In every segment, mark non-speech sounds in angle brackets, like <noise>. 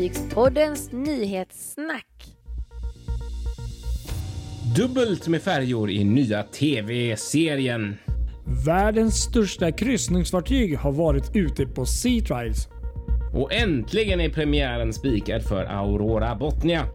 Fartygspoddens nyhetssnack. Dubbelt med färjor i nya TV-serien. Världens största kryssningsfartyg har varit ute på Sea Trials. Och äntligen är premiären spikad för Aurora Botnia.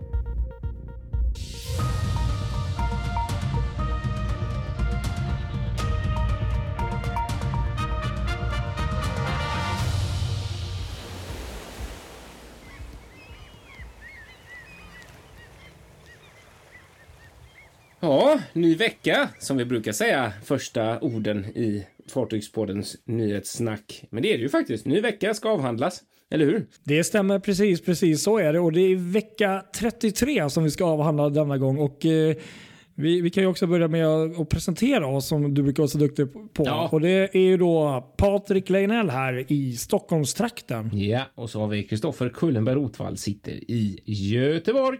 Ja, ny vecka som vi brukar säga första orden i Fartygspoddens nyhetssnack. Men det är det ju faktiskt. Ny vecka ska avhandlas, eller hur? Det stämmer precis, precis så är det. Och det är vecka 33 som vi ska avhandla denna gång. Och eh, vi, vi kan ju också börja med att presentera oss som du brukar vara så duktig på. Ja. Och det är ju då Patrik Leinell här i Stockholmstrakten. Ja, och så har vi Kristoffer Kullenberg Rotvall sitter i Göteborg.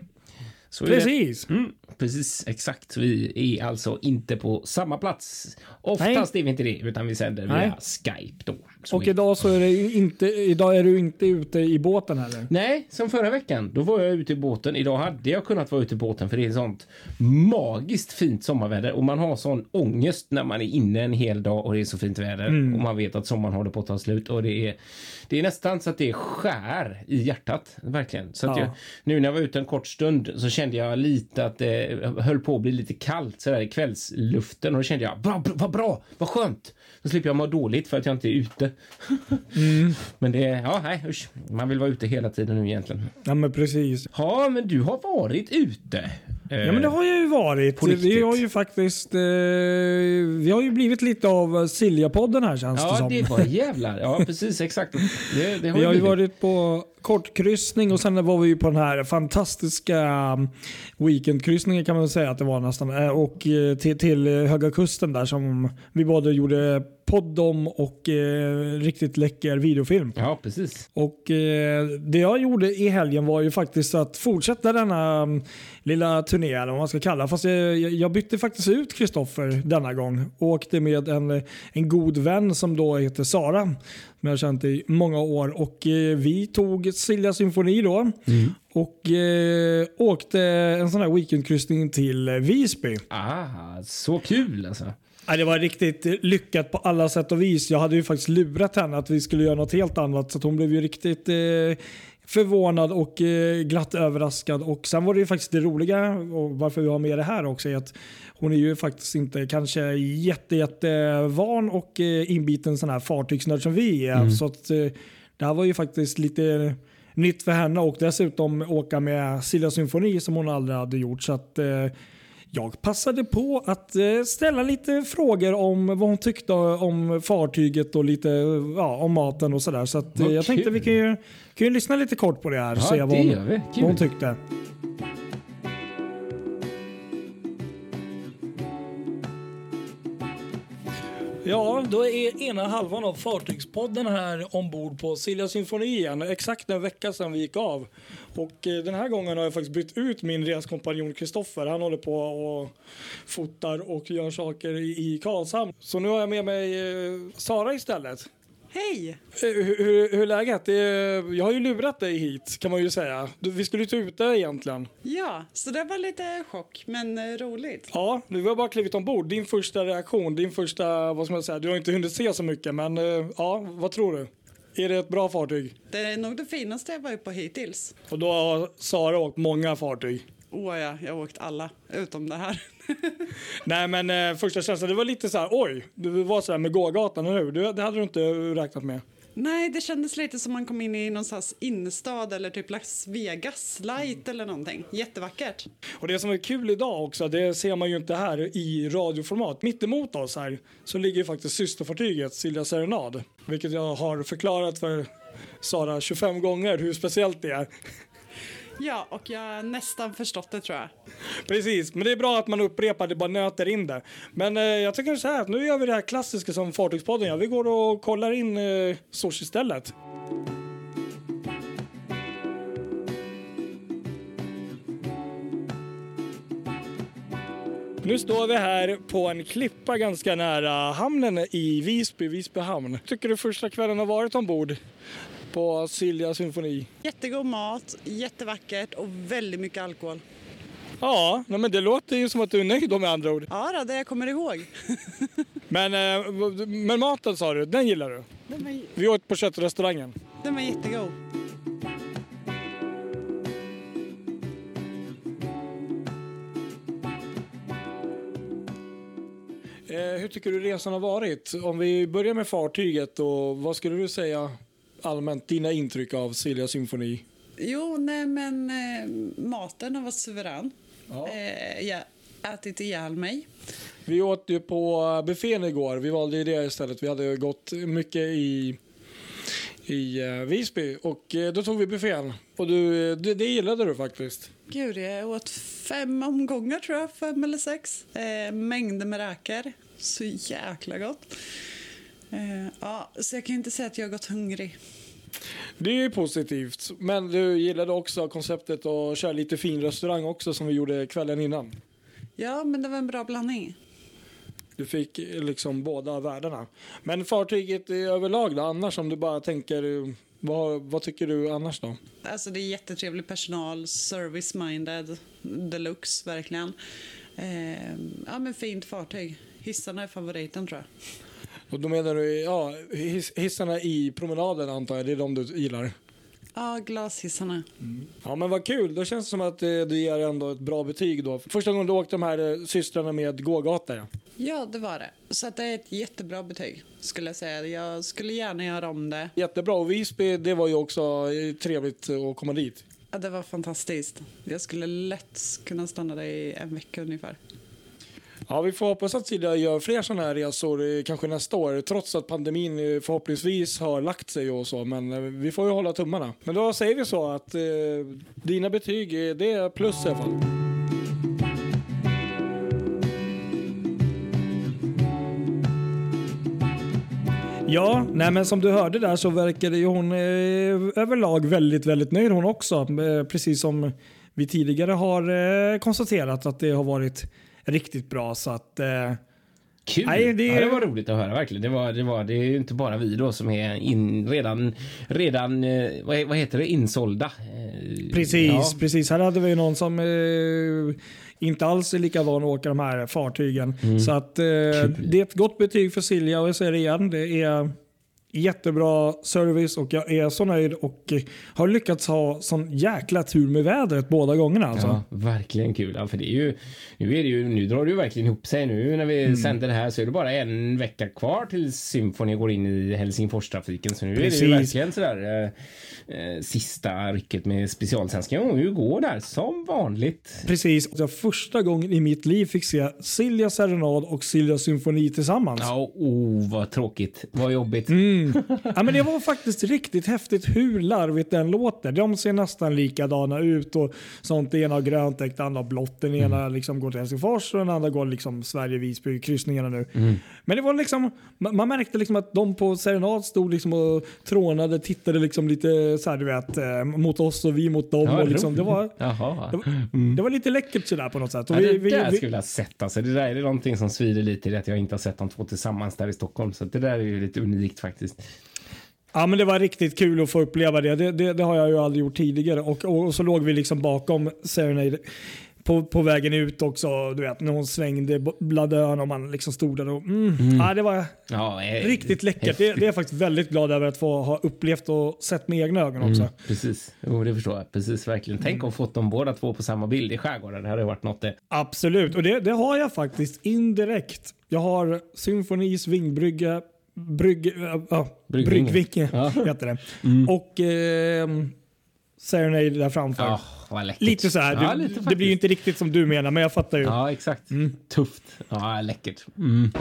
Så. Precis. Mm, precis, exakt. Vi är alltså inte på samma plats. Oftast är vi inte det, utan vi sänder Nej. via Skype då. Så Och vi- idag så är det inte, idag är du inte ute i båten heller. Nej, som förra veckan. Då var jag ute i båten. Idag hade jag kunnat vara ute i båten för det är sånt magiskt fint sommarväder och man har sån ångest när man är inne en hel dag och det är så fint väder och man vet att sommaren håller på att ta slut och det är, det är nästan så att det skär i hjärtat. Verkligen. Så Ja. jag, nu när jag var ute en kort stund så kände jag lite att det höll på att bli lite kallt sådär i kvällsluften och då kände jag bra, bra, vad bra, vad skönt. Då slipper jag må dåligt för att jag inte är ute. Men det, ja nej usch. Man vill vara ute hela tiden nu egentligen. Ja men precis. Ja, men du har varit ute. Eh, Ja men det har jag ju varit. Vi har ju faktiskt, eh, vi har ju blivit lite av Silja-podden här känns det Ja, som. det var jävlar. Ja, precis, exakt. Det, det har Vi har ju varit på kortkryssning och sen var vi ju på den här fantastiska um, weekendkryssningen kan man säga att det var nästan. Eh, Och eh, till, till eh, Höga Kusten där som vi både gjorde podd om och eh, riktigt läcker videofilm. Ja, precis. Och eh, Det jag gjorde i helgen var ju faktiskt att fortsätta denna um, lilla turné, eller vad man ska kalla Fast jag, jag- bytte faktiskt ut Kristoffer denna gång och åkte med en, en god vän som då heter Sara. Som jag har känt i många år. Och eh, Vi tog Silja symfoni då och eh, åkte en sån här weekendkryssning till Visby. Ah, så kul alltså. Ja, det var riktigt lyckat på alla sätt och vis. Jag hade ju faktiskt lurat henne att vi skulle göra något helt annat så att hon blev ju riktigt eh, förvånad och eh, glatt överraskad. Och sen var det ju faktiskt det roliga och varför vi har med det här också är att hon är ju faktiskt inte kanske jätte, jätte van och eh, inbiten sån här fartygsnörd som vi är. Så att eh, det här var ju faktiskt lite nytt för henne och dessutom åka med Silja symfoni som hon aldrig hade gjort. Så att jag passade på att eh, ställa lite frågor om vad hon tyckte om fartyget och lite ja, om maten och sådär. Så att, eh, jag tänkte kul. vi kan ju, kan ju lyssna lite kort på det här och Ja, se vad hon, vad hon tyckte. Ja, då är ena halvan av Fartygspodden här ombord på Silja Symfoni igen. Exakt en vecka sedan vi gick av. Och eh, den här gången har jag faktiskt bytt ut min reskompanjon Kristoffer. Han håller på och fotar och gör saker i, Karlshamn. Så nu har jag med mig eh, Sara istället. Hej! Eh, Hur, hur, hur är läget? Är, jag har ju lurat dig hit kan man ju säga. Vi skulle ju ta ut dig egentligen. Ja, så det var lite chock, men eh, roligt. Ja, nu har bara klivit ombord. Din första reaktion, din första, vad ska man säga, du har inte hunnit se så mycket men eh, ja, vad tror du? Är det ett bra fartyg? Det är nog det finaste jag varit på hittills. Och då har Sara åkt många fartyg. Åh ja, jag har åkt alla, utom det här. <laughs> Nej men eh, första känslan, det var lite så här, oj, det var så här med gågatan, eller hur? Det, det hade du inte räknat med. Nej, det kändes lite som man kom in i någon innerstad eller typ Las Vegas light eller någonting. Jättevackert. Och det som är kul idag också, det ser man ju inte här i radioformat. Mitt emot oss här så ligger ju faktiskt systerfartyget Silja Serenad. Vilket jag har förklarat för Sara 25 gånger hur speciellt det är. Ja, och jag har nästan förstått det tror jag. Precis, men det är bra att man upprepar det, bara nöter in det. Men eh, jag tycker så här att nu gör vi det här klassiska som Fartygspodden gör. Vi går och kollar in eh, sushi-stället. Nu står vi här på en klippa ganska nära hamnen i Visby, Visby hamn. Tycker du första kvällen har varit ombord på Silja symfoni? Jättegod mat, jättevackert och väldigt mycket alkohol. Ja, men det låter ju som att du är nöjd då med andra ord. Ja, då, det jag kommer ihåg. <laughs> Men, eh, men maten sa du, den gillar du? Den var, Vi åt på köttrestaurangen. den var jättegod. Hur tycker du resan har varit? Om vi börjar med fartyget, och vad skulle du säga allmänt dina intryck av Silja symfoni? Jo, nej men eh, maten har varit suverän. Ja. Eh, jag ätit ihjäl mig. Vi åt ju på buffén igår. Vi valde ju det istället. Vi hade gått mycket i, i eh, Visby och eh, då tog vi buffén. Och du, eh, det, det gillade du faktiskt. Gud, jag åt fem omgångar tror jag, fem eller sex. Eh, mängder med räkor. Så jäkla gott. Eh, ja, så jag kan inte säga att jag har gått hungrig. Det är ju positivt. Men du gillade också konceptet att köra lite fin restaurang också som vi gjorde kvällen innan. Ja, men det var en bra blandning. Du fick liksom båda världarna. Men fartyget överlag då, annars om du bara tänker, vad, vad tycker du annars då? Alltså det är jättetrevlig personal, service-minded, deluxe verkligen. Eh, ja, men fint fartyg. Hissarna är favoriten tror jag. Och då menar du, ja, hiss, hissarna i promenaden antar jag, det är de du gillar? Ja, glashissarna. Ja men vad kul, då känns det som att eh, du ger ändå ett bra betyg då. Första gången du åkte de här eh, systrarna med gågata ja. Ja, det var det. Så att det är ett jättebra betyg skulle jag säga. Jag skulle gärna göra om det. Jättebra, och Visby det var ju också eh, trevligt att komma dit. Ja, det var fantastiskt. Jag skulle lätt kunna stanna där i en vecka ungefär. Ja, vi får hoppas att Silja gör fler sådana här resor eh, kanske nästa år, trots att pandemin eh, förhoppningsvis har lagt sig och så. Men eh, vi får ju hålla tummarna. Men då säger vi så att eh, dina betyg, det är plus i alla fall. Ja, nej men som du hörde där så verkade ju hon eh, överlag väldigt, väldigt nöjd hon också. Eh, precis som vi tidigare har eh, konstaterat att det har varit riktigt bra. Så att, eh, Kul! Nej, det- Ja, det var roligt att höra verkligen. Det, var, det, var, det är ju inte bara vi då som är in, redan, redan eh, vad, vad heter det, insålda. Eh, Precis, ja. precis. Här hade vi någon som eh, inte alls är lika van att åka de här fartygen. Så att eh, det är ett gott betyg för Silja och jag säger det igen. Det är jättebra service och jag är så nöjd och eh, har lyckats ha sån jäkla tur med vädret båda gångerna. Alltså. Ja, verkligen kul. Ja, för det är ju, nu, är det ju, nu drar det ju verkligen ihop sig. Nu när vi Mm. sänder det här så är det bara en vecka kvar till Symphony går in i Helsingforstrafiken. Så nu är det Precis. ju verkligen sådär eh, eh, sista rycket med specialsvenska. Och nu går där som vanligt. Precis. Jag första gången i mitt liv fick se Silja Serenad och Silja Symfoni tillsammans. Ja, oh, vad tråkigt. Vad jobbigt. Mm. Ja, men det var faktiskt riktigt häftigt hur larvigt den låter. De ser nästan likadana ut och sånt. Det ena har grönt däck, det andra har blått. Den ena liksom går till Helsingfors och den andra går liksom Sverige-Visby, kryssningarna nu. Men det var liksom, man, märkte liksom att de på Serenad stod liksom och trånade, tittade liksom lite så här, du vet, eh, mot oss och vi mot dem. Ja, och liksom, det, var, Jaha. det, var, det var lite läckert sådär på något sätt. Och Ja, det vi- vi- där vi- skulle jag ha sett. Alltså, det där är någonting som svider lite i att jag inte har sett de två tillsammans där i Stockholm. Så det där är ju lite unikt faktiskt. Ja, men det var riktigt kul att få uppleva det. Det, det, det har jag ju aldrig gjort tidigare. Och, och, och så låg vi liksom bakom Serenade på, på vägen ut också. Du vet, när hon svängde b- bladön och man liksom stod där och... Mm, Ja, det var Ja, eh, riktigt läckert. Det, det är jag faktiskt väldigt glad över att få ha upplevt och sett med egna ögon också. Mm, precis, jo, det förstår jag. Precis, verkligen. Tänk om fått dem båda två på samma bild i skärgården. Det hade varit något det. Absolut, och det, det har jag faktiskt indirekt. Jag har Symfonis vingbrygga, brygg, äh, bryggvinge Ja. heter det. Och eh, Serenade där framför. Ja, vad läckert. Lite så här. Ja, det, lite det blir ju inte riktigt som du menar, men jag fattar ju. Ja, exakt. Tufft. Ja, läckert. Mm.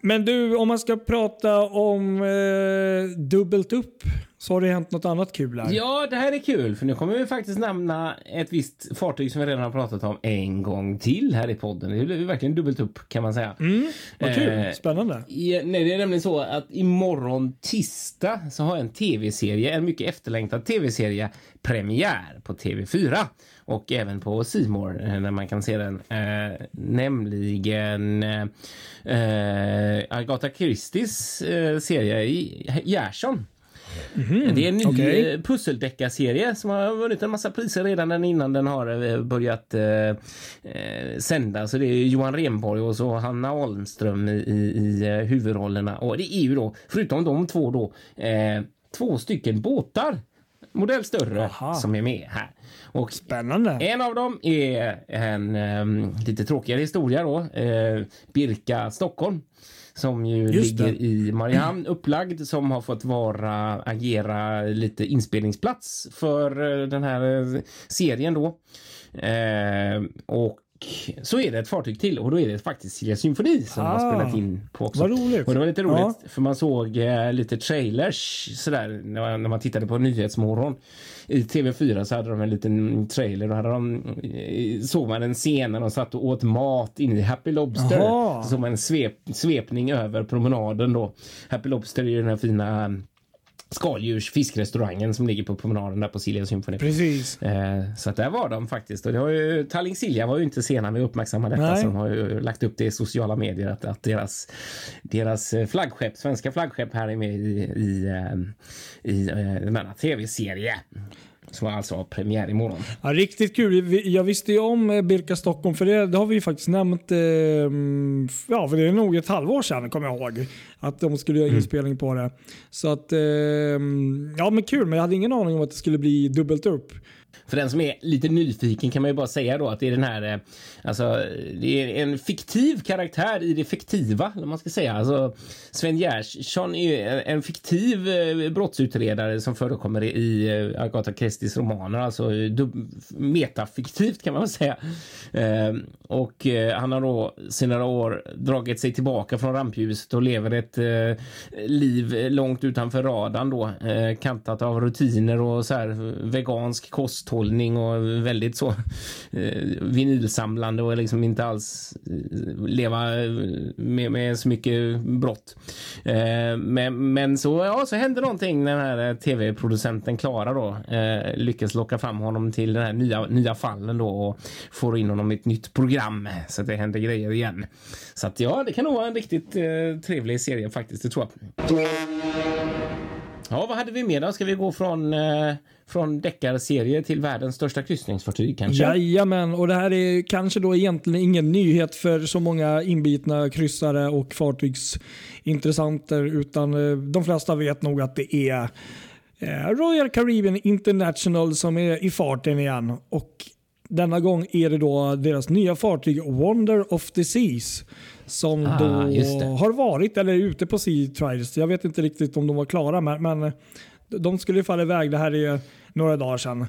Men du, om man ska prata om eh, dubbelt upp så har det hänt något annat kul här. Ja, det här är kul, för nu kommer vi faktiskt nämna ett visst fartyg som vi redan har pratat om en gång till här i podden. Det blir verkligen dubbelt upp kan man säga. Vad kul, Eh, spännande. I, nej, det är nämligen så att imorgon tisdag så har en tv-serie, en mycket efterlängtad tv-serie premiär på TV4. och även på Simor eh, när man kan se den. Eh, nämligen eh, Agatha Christies eh, serie i Gerson. Mm, det är en ny okay. Eh, pusseldeckarserie som har vunnit en massa priser redan innan den har eh, börjat eh, sända. Så det är Johan Renborg och så Hanna Almström i, i, i huvudrollerna. Och det är ju då, förutom de två då, eh, två stycken båtar modell större Aha. som är med här. Och Spännande. En av dem är en um, lite tråkigare historia då. Uh, Birka Stockholm som ju Just ligger det. i Mariehamn upplagd som har fått vara agera lite inspelningsplats för uh, den här uh, serien då. och så är det ett fartyg till och då är det faktiskt Silja Symfoni som ah, har spelat in på också. Vad roligt. Och det var lite roligt ja. för man såg eh, lite trailers sådär när man, när man tittade på Nyhetsmorgon. I TV4 så hade de en liten trailer och hade de, eh, såg man en scen när de satt och åt mat inne i Happy Lobster. Aha. Så såg man en svep, svepning över promenaden då. Happy Lobster är ju den här fina skaldjursfiskrestaurangen som ligger på promenaden där på Silja Symphony. Precis. Eh, så att där var de faktiskt. Och det har ju, Talling Silja var ju inte sena med att uppmärksamma detta. Nej. Så de har ju lagt upp det i sociala medier att, att deras, deras flaggskepp, svenska flaggskepp här är med i, i, eh, i, i eh, denna tv-serie som alltså har premiär imorgon. Ja, riktigt kul. Jag visste ju om eh, Birka Stockholm för det, det har vi faktiskt nämnt. Eh, ja, för det är nog ett halvår sedan kommer jag ihåg. Att de skulle göra mm. inspelning på det. Så att, eh, ja men kul. Men jag hade ingen aning om att det skulle bli dubbelt upp. För den som är lite nyfiken kan man ju bara säga då att det är den här, eh, alltså det är en fiktiv karaktär i det fiktiva, om man ska säga. Alltså Sven Gerhardsson är en fiktiv eh, brottsutredare som förekommer i eh, Agatha Christies romaner, alltså metafiktivt kan man väl säga. Ehm, och han har då senare år dragit sig tillbaka från rampljuset och lever ett liv långt utanför radarn då, kantat av rutiner och så här vegansk kost kosthållning och väldigt så eh, vinylsamlande och liksom inte alls eh, leva eh, med, med så mycket brott. Eh, men, men så, ja, så hände någonting när den här eh, tv-producenten Klara då eh, lyckas locka fram honom till den här nya, nya fallen då och får in honom i ett nytt program så att det händer grejer igen. Så att ja, det kan nog vara en riktigt eh, trevlig serie faktiskt, det tror jag. Ja, vad hade vi mer då? Ska vi gå från, eh, från deckarserie till världens största kryssningsfartyg kanske? Jajamän, och det här är kanske då egentligen ingen nyhet för så många inbitna kryssare och fartygsintressenter utan eh, de flesta vet nog att det är eh, Royal Caribbean International som är i farten igen. Och denna gång är det då deras nya fartyg Wonder of the Seas som ah, då har varit eller är ute på Sea Trials. Jag vet inte riktigt om de var klara men, men de skulle falla iväg. Det här är några dagar sedan.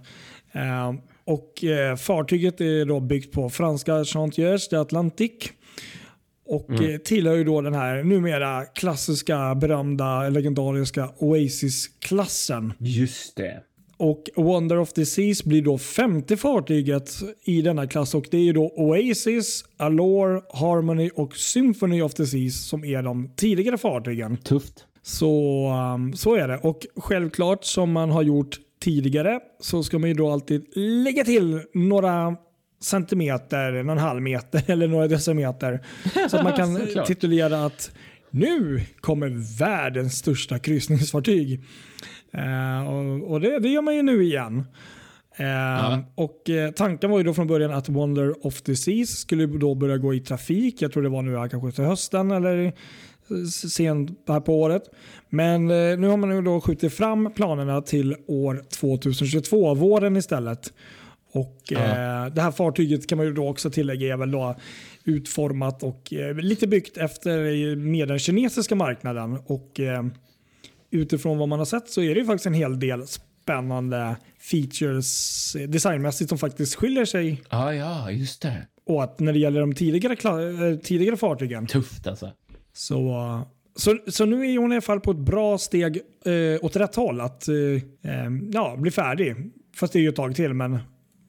Eh, och eh, Fartyget är då byggt på franska Chantiers de Atlantique och mm. Eh, tillhör ju då den här numera klassiska, berömda, legendariska Oasis-klassen. Just det. Och Wonder of the Seas blir då femte fartyget i denna klass och det är då Oasis, Allure, Harmony och Symphony of the Seas som är de tidigare fartygen. Tufft. Så, um, så är det. Och självklart som man har gjort tidigare så ska man ju då alltid lägga till några centimeter, någon halv meter <laughs> eller några decimeter. Så att man kan <laughs> titulera att nu kommer världens största kryssningsfartyg. Uh, och, och det, det, gör man ju nu igen. Uh, ja. Och uh, Tanken var ju då från början att Wonder of the Seas skulle då börja gå i trafik. Jag tror det var nu kanske till hösten eller sent här på året. Men nu har man nu då skjutit fram planerna till år 2022, våren istället. Och ja. Det här fartyget kan man ju då också tillägga är väl då utformat och lite byggt efter med den kinesiska marknaden. Och utifrån vad man har sett så är det faktiskt en hel del spännande features designmässigt som faktiskt skiljer sig. Ah, ja, just det. Och att när det gäller de tidigare, eh, tidigare fartygen. Tufft alltså. Så, så, så nu är hon i alla fall på ett bra steg eh, åt rätt håll att eh, eh ja, bli färdig. Fast det är ju ett tag till men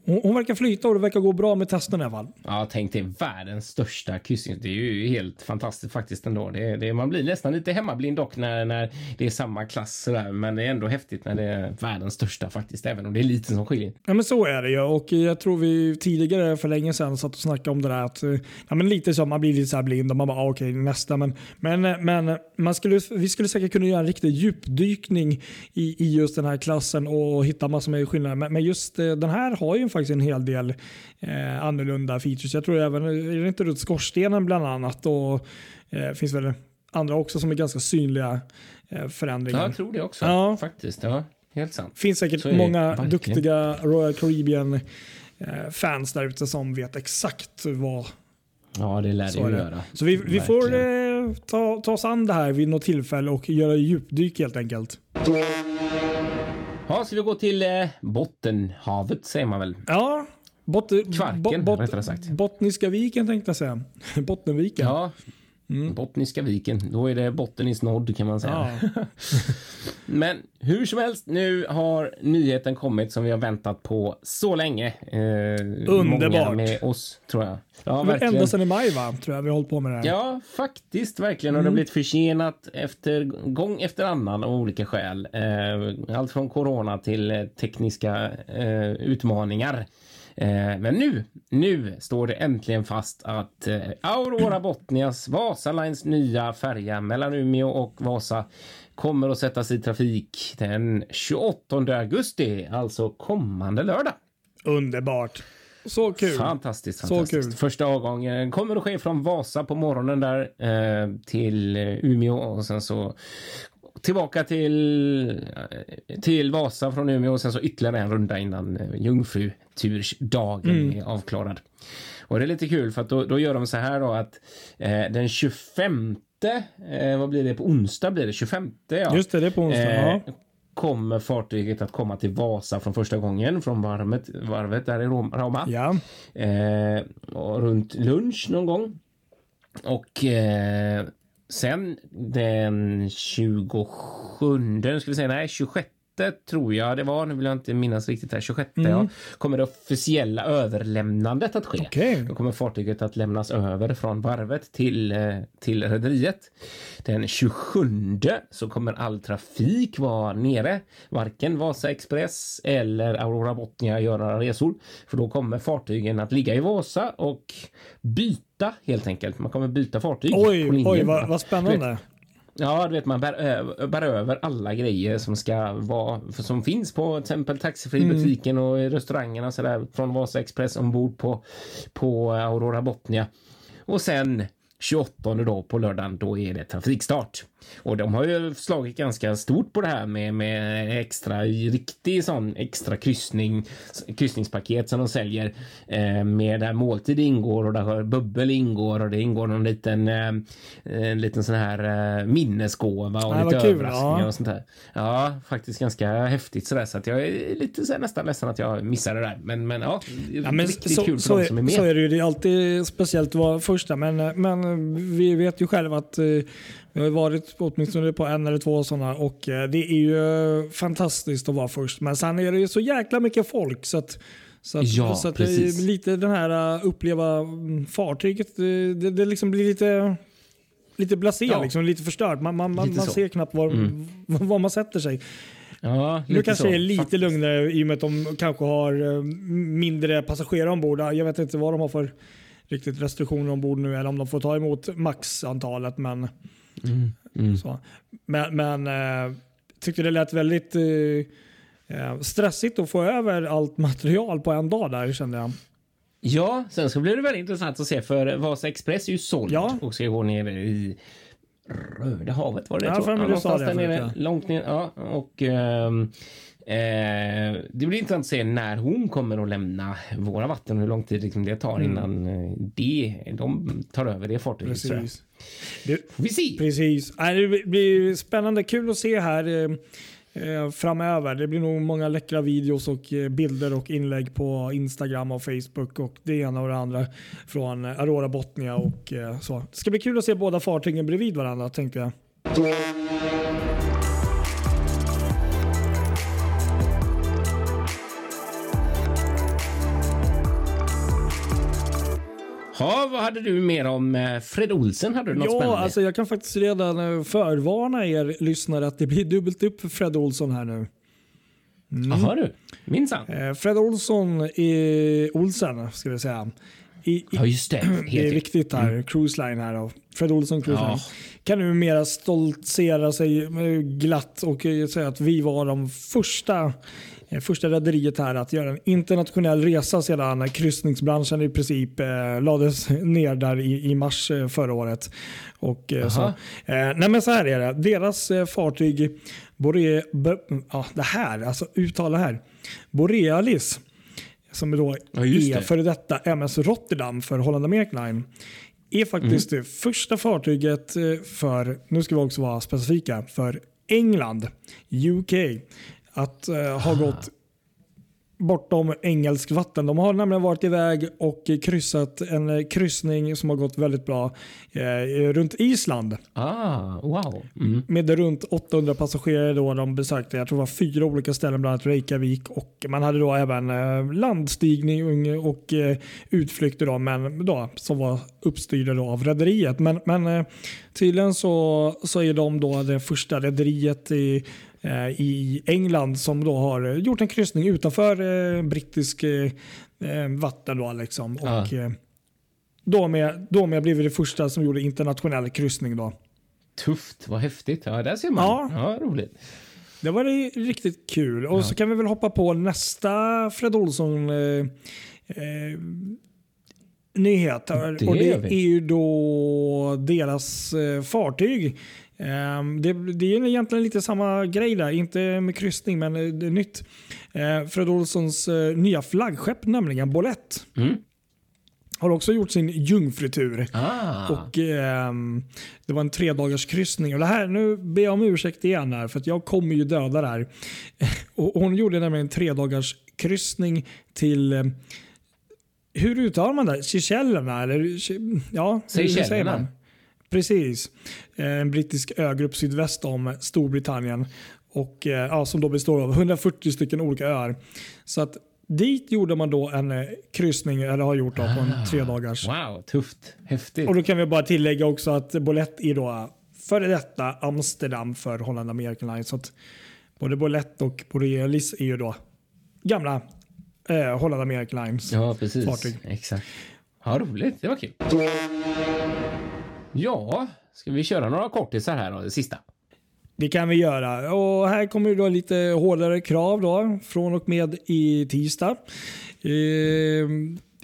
hon, hon verkar flyta och det verkar gå bra med testerna i alla fall. Ja, tänk dig världens största kryssning. Det är ju helt fantastiskt faktiskt ändå. Det, det, man blir nästan lite hemmablind dock när, när det är samma klass sådär. Men det är ändå häftigt när det är världens största faktiskt, även om det är lite som skiljer. Ja men så är det ju och jag tror vi tidigare för länge sedan satt och snackade om det där att eh, ja, men lite så man blir lite så här blind och man bara ah, okej okay, nästa men, men, men man skulle, vi skulle säkert kunna göra en riktig djupdykning i, i just den här klassen och hitta massor med skillnader. Men, men just eh, den här har ju faktiskt en hel del eh, annorlunda features. Jag tror även, är det inte runt skorstenen bland annat och eh, finns väl andra också som är ganska synliga eh, förändringar. Ja, jag tror det också ja. faktiskt. Ja, helt sant. finns säkert många verkligen. duktiga Royal Caribbean eh, fans där ute som vet exakt vad Ja, det lär det ju göra. Så vi, vi får eh, ta, ta oss an det här vid något tillfälle och göra djupdyk helt enkelt. Ja, ska vi gå till eh, Bottenhavet säger man väl? Ja, bot, Kvarken bot, sagt. Bottniska viken tänkte jag säga. <laughs> Bottenviken. Ja, Mm. Bottniska viken. Då är det botten i snodd kan man säga. Ja. <laughs> Men hur som helst, nu har nyheten kommit som vi har väntat på så länge. Eh, Underbart. Många med oss, tror jag. Ja, verkligen. Ända sedan i maj, va? Tror jag vi har hållit på med det här. Ja, faktiskt. Verkligen. Och det har mm. blivit försenat efter, gång efter annan av olika skäl. Eh, allt från corona till tekniska eh, utmaningar. Eh, men nu, nu står det äntligen fast att eh, Aurora Botnias Vasalines nya färja mellan Umeå och Vasa kommer att sättas i trafik den 28 augusti, alltså kommande lördag. Underbart. Så kul. Fantastiskt. fantastiskt. Så kul. Första avgången kommer att ske från Vasa på morgonen där eh, till Umeå och sen så tillbaka till, till Vasa från Umeå och sen så ytterligare en runda innan eh, jungfrutursdagen mm. är avklarad. Och det är lite kul för att då, då gör de så här då att eh, den 25 eh, vad blir det på onsdag blir det 25 ja. Just det, det är på onsdag. Eh, ja. Kommer fartyget att komma till Vasa från första gången från varvet, varvet där i Roma. Ja. Eh, runt lunch någon gång. Och eh, Sen den 27, nu ska vi säga, nej 26 tror jag det var, nu vill jag inte minnas riktigt här, 26 mm. ja, kommer det officiella överlämnandet att ske. Okay. Då kommer fartyget att lämnas över från varvet till, eh, till rederiet. Den 27 så kommer all trafik vara nere. Varken Vasa Express eller Aurora Botnia göra resor. För då kommer fartygen att ligga i Vasa och byta helt enkelt. Man kommer byta fartyg. Oj, oj vad, vad spännande. Ja, du vet man bär, över, bär över alla grejer som ska vara som finns på till exempel taxifributiken mm. och restaurangerna så där från Vasa Express ombord på på Aurora Botnia. Och sen 28 då på lördagen, då är det trafikstart. Och de har ju slagit ganska stort på det här med, med extra, riktig sån extra kryssning, kryssningspaket som de säljer eh, med där måltid ingår och där bubbel ingår och det ingår någon liten, eh, en liten sån här eh, minnesgåva och ja, lite kul, överraskningar ja. och sånt där. Ja, faktiskt ganska häftigt sådär så att jag är lite så nästan ledsen att jag missade det där. Men, men ja, ja men riktigt så, kul för så, de som är med. Så är det ju. Det är alltid speciellt att vara första men, men vi vet ju själva att eh, vi har varit åtminstone på en eller två sådana och eh, det är ju fantastiskt att vara först. Men sen är det ju så jäkla mycket folk så att så att, ja, så att precis. lite den här uh, uppleva mm, fartyget, det, det, liksom blir lite lite blasé, ja. liksom, lite förstört. Man, man, man, man ser knappt var, mm. <laughs> var man sätter sig. Ja, nu kanske det är lite faktiskt. lugnare i och med att de kanske har mindre passagerare ombord. Jag vet inte vad de har för riktigt restriktioner ombord nu eller om de får ta emot maxantalet. Men, mm, mm. Så. men, men eh, tyckte det lät väldigt eh, eh, stressigt att få över allt material på en dag där kände jag. Ja, sen så blir det väldigt intressant att se för Vasa Express är ju såld ja. och ska gå ner i Röda havet var det ja, tror jag. Någonstans där nere, långt ner. Ja, och um, Eh, det blir intressant att se när hon kommer att lämna våra vatten och hur lång tid liksom det tar mm. innan eh, det, de tar över det fartyget. Precis. Det, får vi se. Precis. Det blir spännande. Kul att se här eh, eh, Eh, framöver. Det blir nog många läckra videos och eh, bilder och inlägg på Instagram och Facebook och det ena och det andra från eh, Aurora Botnia och så. Det ska bli kul att se båda fartygen bredvid varandra tänkte jag. Jaha, vad hade du mer om eh, Fred Olsen? Hade du något Ja, spännande? alltså jag kan faktiskt redan eh, förvarna er lyssnare att det blir dubbelt upp för Fred Olsson här nu. Jaha du, minsann. Eh, Fred Olsson i Olsen, ska vi säga. I, i, Ja, just det. Helt <clears throat> det är viktigt här. Cruise Line här då. Fred Olsson Cruise Ja. Line. Kan numera stoltsera sig glatt och eh, säga att vi var de första eh, Första rederiet här att göra en internationell resa sedan kryssningsbranschen i princip eh, lades ner där i, i mars eh, förra året. Och, eh, så, eh, nej men så här är det. Deras fartyg, Bore, be, ja, det här, alltså uttala här. Borealis, som då Ja, är det. före detta MS Rotterdam för Holland America Line är faktiskt Mm. det första fartyget eh, för, nu ska vi också vara specifika, för England, UK, att eh, ha gått bortom engelskt vatten. De har nämligen varit iväg och kryssat en kryssning som har gått väldigt bra eh, runt Island Ah, wow. Mm. med runt 800 passagerare då de besökte. Jag tror det var fyra olika ställen, bland annat Reykjavik och man hade då även eh, landstigning och eh, utflykter då, men då, som var uppstyrda då av rederiet. Men, men eh, tydligen så, så är de då det första rederiet i i England som då har gjort en kryssning utanför eh, brittisk eh, eh, vatten. Då, liksom. Ja. och, eh, då med, då med blev det första som gjorde internationell kryssning. Då. Tufft, vad häftigt. Ja, där ser man. Ja. Ja, roligt. Det var riktigt kul. Och så kan vi väl hoppa på nästa Fred Olsson eh, eh, nyhet. Det och det är ju då deras eh, fartyg. Eh, det, det är egentligen lite samma grej där, inte med kryssning men eh, det är nytt. Eh, Fred Olssons eh, nya flaggskepp, nämligen Bolett, Mm. har också gjort sin jungfrutur. Ah. Och ehm, Det var en tre dagars kryssning. Och det här, nu ber jag om ursäkt igen här, för jag kommer ju döda det här. <laughs> Och hon gjorde nämligen en tre dagars kryssning till eh, hur uttalar man det? Seychellerna? Eller, ja, Seychellerna. Precis. Eh, En brittisk ögrupp sydväst om Storbritannien. Och, eh, ja, som då består av 140 stycken olika öar. Så att dit gjorde man då en eh, kryssning, eller har gjort då, på en tre dagars. Wow, tufft. Häftigt. Och då kan vi bara tillägga också att Bolett är då före detta Amsterdam för Holland American Line. Så att både Bolett och Borealis är ju då gamla eh, Holland American Lines. Ja, precis. fartyg. Exakt. Ja, roligt. Det var kul. Ja, ska vi köra några kortisar här då, det sista? Det kan vi göra. Och här kommer då lite hårdare krav då från och med i tisdag. Eh,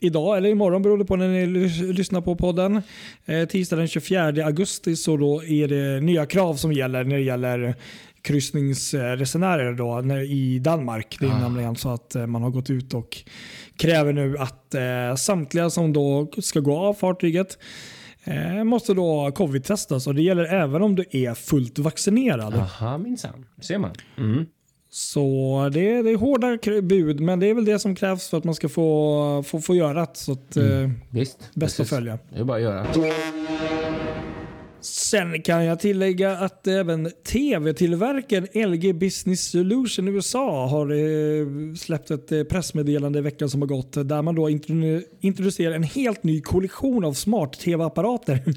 idag eller imorgon beroende på när ni lys- lyssnar på podden. Eh, tisdag den 24 augusti så då är det nya krav som gäller när det gäller kryssningsresenärer då, när, i Danmark. Det är nämligen så att eh, man har gått ut och kräver nu att eh, samtliga som då ska gå av fartyget måste då covid-testas och det gäller även om du är fullt vaccinerad. Aha, minsann. ser man. Mm. Så det, är- det är hårda bud, men det är väl det som krävs för att man ska få, få, få göra det. Så att, eh, Visst. bäst att precis. följa. Det är bara att göra. Sen kan jag tillägga att även tv-tillverkaren LG Business Solution i USA har eh, släppt ett eh, pressmeddelande i veckan som har gått där man då introdu- introducerar en helt ny kollektion av smart-tv-apparater. <laughs>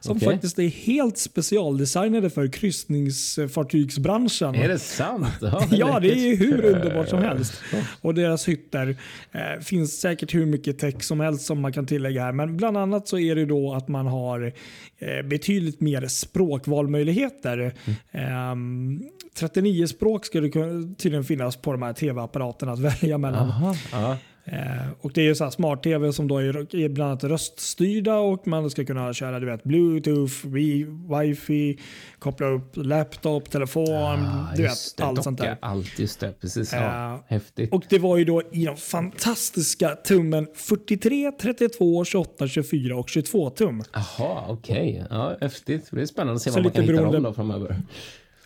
Som okej. faktiskt är helt specialdesignade för kryssningsfartygsbranschen. Är det sant? Ja, <laughs> det är hur underbart som helst. Och deras hytter eh, finns säkert hur mycket tech som helst som man kan tillägga här. Men bland annat så är det då att man har eh, betydligt mer språkvalmöjligheter. Mm. Eh, 39 språk ska det tydligen finnas på de här tv-apparaterna att välja mellan. Aha, ja. Eh, och Det är ju så smart-tv som då är, bland annat röststyrda och man ska kunna köra du vet, bluetooth, wi- wifi, koppla upp laptop, telefon, Ah, du vet, det, allt sånt där. Allt, just det. Precis. Ja, Eh, häftigt. Och det var ju då i de fantastiska tummen 43, 32, 28, 24 och 22 tum. Jaha, okej. Ja, häftigt. Det är spännande att se Så vad man kan hitta beroende- dem då framöver.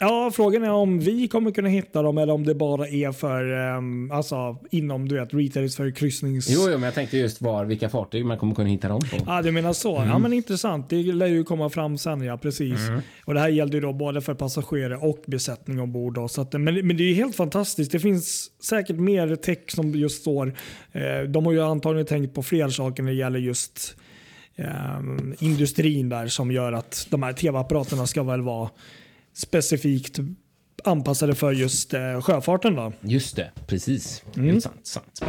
Ja, frågan är om vi kommer kunna hitta dem eller om det bara är för, um, alltså inom du vet, retailers för kryssnings... Jo, jo, men jag tänkte just var, vilka fartyg man kommer kunna hitta dem på. Ja, du menar så. Mm. Ja, men intressant. Det lär ju komma fram sen, ja. Precis. Och det här gällde ju då både för passagerare och besättning ombord. Då, så att, men, men det är ju helt fantastiskt. Det finns säkert mer tech som just står. Eh, de har ju antagligen tänkt på fler saker när det gäller just eh, industrin där som gör att de här tv-apparaterna ska väl vara specifikt anpassade för just eh, sjöfarten. Då. Just det, precis. Mm. Helt sant, sant.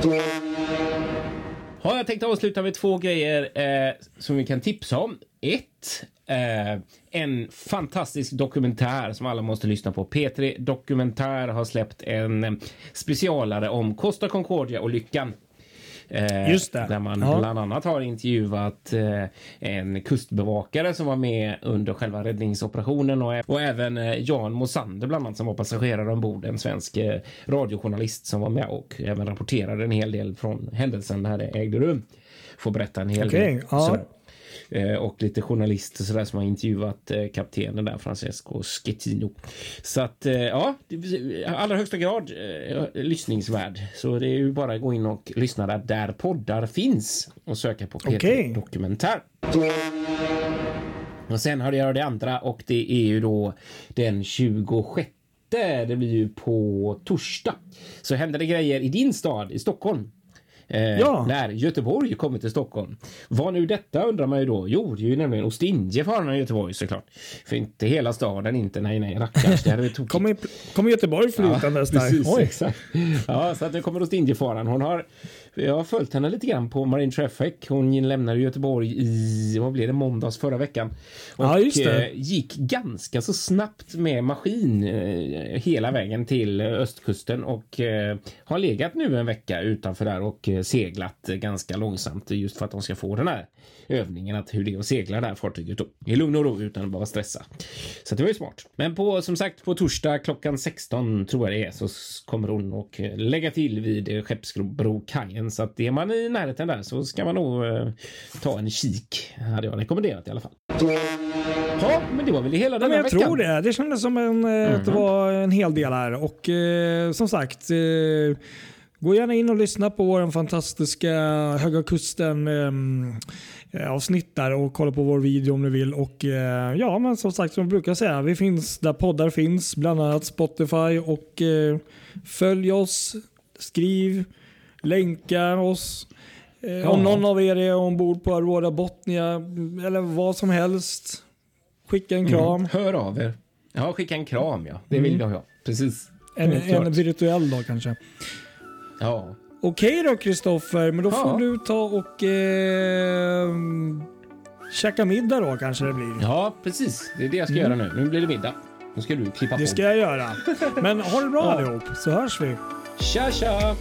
Har jag tänkt avsluta med två grejer eh, som vi kan tipsa om. Ett, eh, en fantastisk dokumentär som alla måste lyssna på. P3 Dokumentär har släppt en eh, specialare om Costa Concordia-olyckan. Eh, Just det. Där man Ja. bland annat har intervjuat eh, en kustbevakare som var med under själva räddningsoperationen och, och även eh, Jan Mosander bland annat som var passagerare ombord. En svensk eh, radiojournalist som var med och även rapporterade en hel del från händelsen när det ägde rum. Får berätta en hel Okej, del. ja. sådär. Eh, och lite journalister sådär som har intervjuat eh, kaptenen där, Francesco Schettino. Så att eh, ja, allra högsta grad lyssningsvärd. Så det är ju bara att gå in och lyssna där, där poddar finns och söka på P3 Okej. Dokumentär. Och sen har göra det andra och det är ju då den 26. Det blir ju på torsdag. Så händer det grejer i din stad, i Stockholm. Eh, Ja. När Göteborg kommer till Stockholm. Vad nu detta undrar man ju då? Jo, det är ju nämligen Ostindje faran i Göteborg såklart. För inte hela staden, inte nej nej rackars. Det hade. Kommer kom Göteborg flytandes där. precis, Oj. <laughs> exakt. Ja, så att det kommer Ostindjefaran. Hon har, jag har följt henne lite grann på Marine Traffic. Hon lämnade Göteborg i, vad blev det, måndags förra veckan. Och Ja, eh, gick ganska så snabbt med maskin eh, hela vägen till östkusten och eh, har legat nu en vecka utanför där och seglat ganska långsamt just för att de ska få den här övningen att hur det är att segla det här fartyget då. I lugn och ro utan att bara stressa. Så det var ju smart. Men på som sagt på torsdag klockan 16 tror jag det är så kommer hon och lägga till vid eh, Så att är man i närheten där så ska man nog eh, ta en kik. Hade jag rekommenderat i alla fall. Ja, men det var väl det hela Ja, denna men jag veckan. tror det. Det kändes som en, eh, att det var en hel del här. Och eh, som sagt, eh, gå gärna in och lyssna på vår fantastiska Höga Kusten eh, avsnitt där och kolla på vår video om ni vill. Och eh, ja, men som sagt som jag brukar säga, vi finns där poddar finns, bland annat Spotify. Och eh, följ oss, skriv, länka oss. Eh, Om Ja. någon av er är ombord på Aurora Botnia eller vad som helst. Skicka en kram. Hör av er. Ja, skicka en kram ja. Det vill jag ha. Precis. En, en virtuell då kanske. Ja. Okej då Kristoffer, men då Ja. får du ta och eh, käka middag då kanske det blir. ja, precis. Det är det jag ska göra nu. Nu blir det middag. Nu ska du klippa Det på. ska jag göra. Men ha det bra Ja. allihop så hörs vi. Tja, tja!